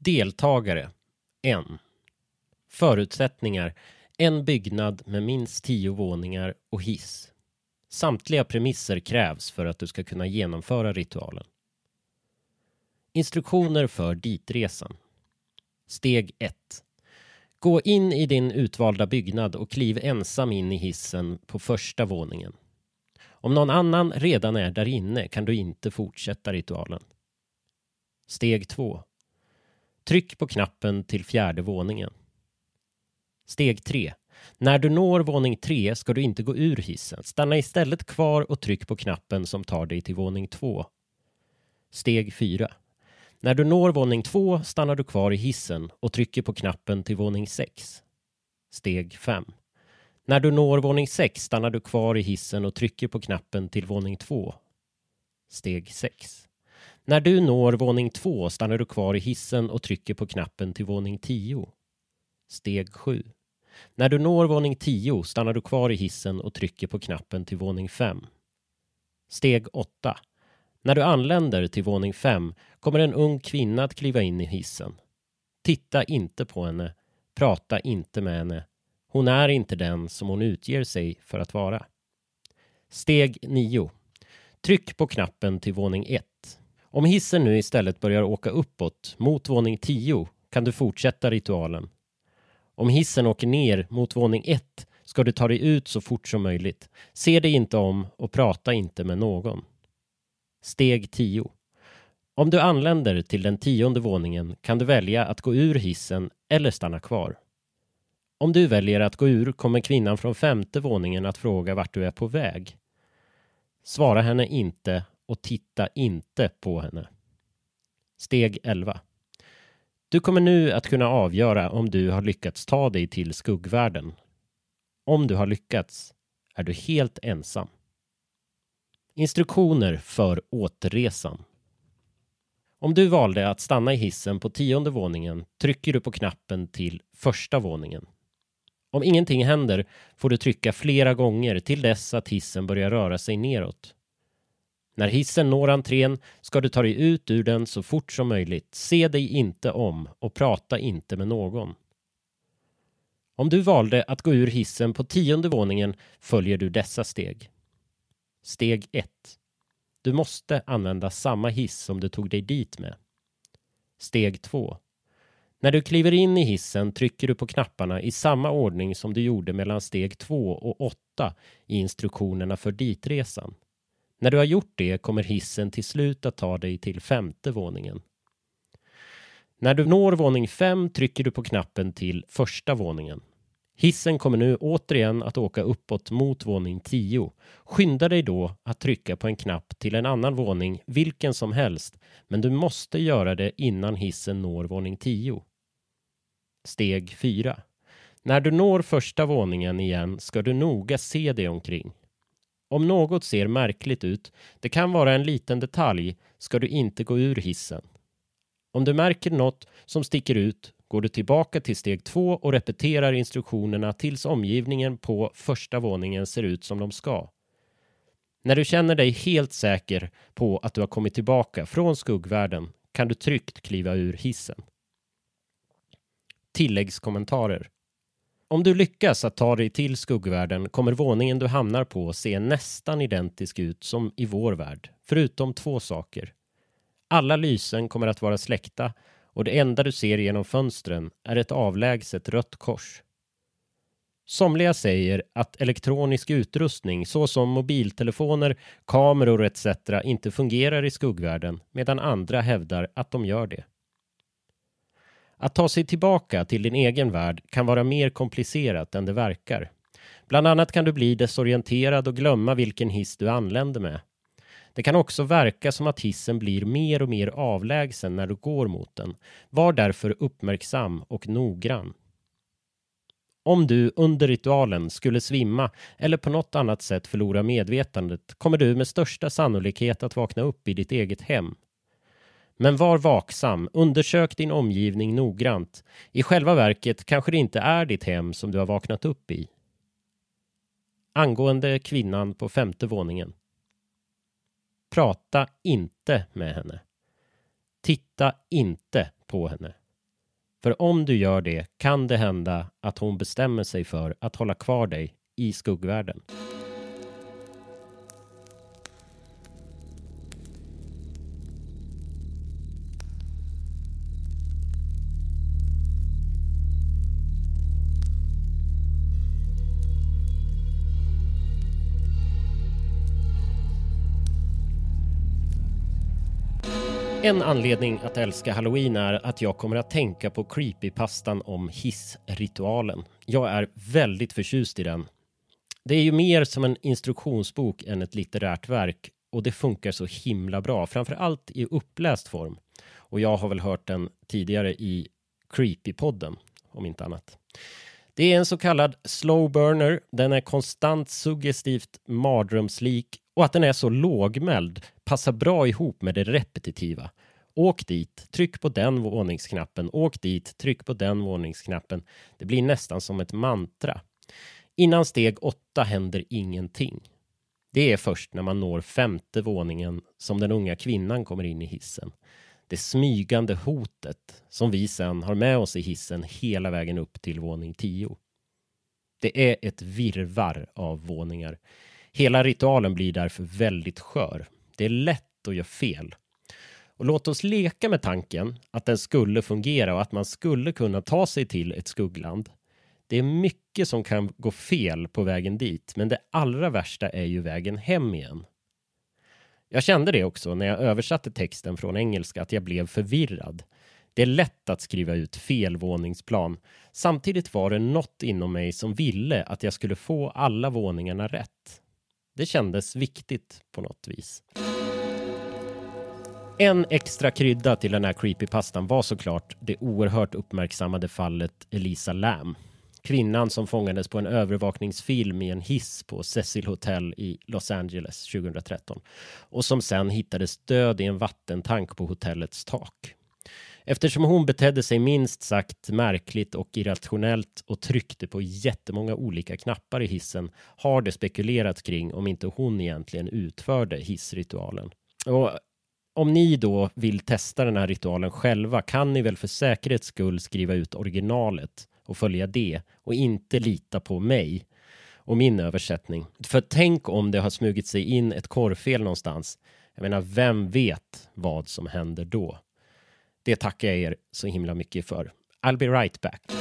Deltagare 1. Förutsättningar en byggnad med minst tio våningar och hiss. Samtliga premisser krävs för att du ska kunna genomföra ritualen. Instruktioner för ditresan. Steg 1. Gå in i din utvalda byggnad och kliv ensam in i hissen på första våningen. Om någon annan redan är där inne kan du inte fortsätta ritualen. Steg 2. Tryck på knappen till fjärde våningen. Steg 3. När du når våning 3 ska du inte gå ur hissen. Stanna istället kvar och tryck på knappen som tar dig till våning 2. Steg 4. När du når våning 2 stannar du kvar i hissen och trycker på knappen till våning 6. Steg 5. När du når våning 6 stannar du kvar i hissen och trycker på knappen till våning 2. Steg 6. När du når våning 2 stannar du kvar i hissen och trycker på knappen till våning 10. Steg 7. När du når våning 10 stannar du kvar i hissen och trycker på knappen till våning 5. Steg 8. När du anländer till våning 5 kommer en ung kvinna att kliva in i hissen. Titta inte på henne. Prata inte med henne. Hon är inte den som hon utger sig för att vara. Steg 9. Tryck på knappen till våning 1. Om hissen nu istället börjar åka uppåt mot våning 10 kan du fortsätta ritualen. Om hissen åker ner mot våning 1 ska du ta dig ut så fort som möjligt. Se dig inte om och prata inte med någon. Steg 10. Om du anländer till den tionde våningen kan du välja att gå ur hissen eller stanna kvar. Om du väljer att gå ur kommer kvinnan från femte våningen att fråga vart du är på väg. Svara henne inte och titta inte på henne. Steg 11. Du kommer nu att kunna avgöra om du har lyckats ta dig till skuggvärlden. Om du har lyckats är du helt ensam. Instruktioner för återresan. Om du valde att stanna i hissen på tionde våningen trycker du på knappen till första våningen. Om ingenting händer får du trycka flera gånger till dess att hissen börjar röra sig neråt. När hissen når entrén ska du ta dig ut ur den så fort som möjligt. Se dig inte om och prata inte med någon. Om du valde att gå ur hissen på tionde våningen följer du dessa steg. Steg 1. Du måste använda samma hiss som du tog dig dit med. Steg 2. När du kliver in i hissen trycker du på knapparna i samma ordning som du gjorde mellan steg 2 och 8 i instruktionerna för ditresan. När du har gjort det kommer hissen till slut att ta dig till femte våningen. När du når våning 5 trycker du på knappen till första våningen. Hissen kommer nu återigen att åka uppåt mot våning 10. Skynda dig då att trycka på en knapp till en annan våning, vilken som helst, men du måste göra det innan hissen når våning 10. Steg 4. När du når första våningen igen ska du noga se dig omkring. Om något ser märkligt ut, det kan vara en liten detalj, ska du inte gå ur hissen. Om du märker något som sticker ut går du tillbaka till steg två och repeterar instruktionerna tills omgivningen på första våningen ser ut som de ska. När du känner dig helt säker på att du har kommit tillbaka från skuggvärlden kan du tryggt kliva ur hissen. Tilläggskommentarer om du lyckas att ta dig till skuggvärlden kommer våningen du hamnar på se nästan identisk ut som i vår värld, förutom två saker. Alla lysen kommer att vara släckta och det enda du ser genom fönstren är ett avlägset rött kors. Somliga säger att elektronisk utrustning såsom mobiltelefoner, kameror etc. inte fungerar i skuggvärlden medan andra hävdar att de gör det. Att ta sig tillbaka till din egen värld kan vara mer komplicerat än det verkar. Bland annat kan du bli desorienterad och glömma vilken hiss du anlände med. Det kan också verka som att hissen blir mer och mer avlägsen när du går mot den. Var därför uppmärksam och noggrann. Om du under ritualen skulle svimma eller på något annat sätt förlora medvetandet kommer du med största sannolikhet att vakna upp i ditt eget hem men var vaksam, undersök din omgivning noggrant. I själva verket kanske det inte är ditt hem som du har vaknat upp i. Angående kvinnan på femte våningen. Prata inte med henne. Titta inte på henne. För om du gör det kan det hända att hon bestämmer sig för att hålla kvar dig i skuggvärlden. En anledning att älska halloween är att jag kommer att tänka på creepypastan om hissritualen. Jag är väldigt förtjust i den. Det är ju mer som en instruktionsbok än ett litterärt verk och det funkar så himla bra, framför allt i uppläst form. Och jag har väl hört den tidigare i Creepypodden, om inte annat. Det är en så kallad slow burner. Den är konstant suggestivt mardrömslik och att den är så lågmäld passar bra ihop med det repetitiva. Åk dit, tryck på den våningsknappen, åk dit, tryck på den våningsknappen. Det blir nästan som ett mantra. Innan steg åtta händer ingenting. Det är först när man når femte våningen som den unga kvinnan kommer in i hissen. Det smygande hotet som vi sen har med oss i hissen hela vägen upp till våning 10. Det är ett virvar av våningar. Hela ritualen blir därför väldigt skör. Det är lätt att göra fel. Och låt oss leka med tanken att den skulle fungera och att man skulle kunna ta sig till ett skuggland. Det är mycket som kan gå fel på vägen dit, men det allra värsta är ju vägen hem igen. Jag kände det också när jag översatte texten från engelska att jag blev förvirrad. Det är lätt att skriva ut fel våningsplan. Samtidigt var det något inom mig som ville att jag skulle få alla våningarna rätt. Det kändes viktigt på något vis. En extra krydda till den här creepypastan var såklart det oerhört uppmärksammade fallet Elisa Lam. Kvinnan som fångades på en övervakningsfilm i en hiss på Cecil Hotel i Los Angeles 2013 och som sen hittades död i en vattentank på hotellets tak. Eftersom hon betedde sig minst sagt märkligt och irrationellt och tryckte på jättemånga olika knappar i hissen har det spekulerats kring om inte hon egentligen utförde hissritualen. Och om ni då vill testa den här ritualen själva kan ni väl för säkerhets skull skriva ut originalet och följa det och inte lita på mig och min översättning. För tänk om det har smugit sig in ett korrfel någonstans. Jag menar, vem vet vad som händer då? Det tackar jag er så himla mycket för. I'll be right back.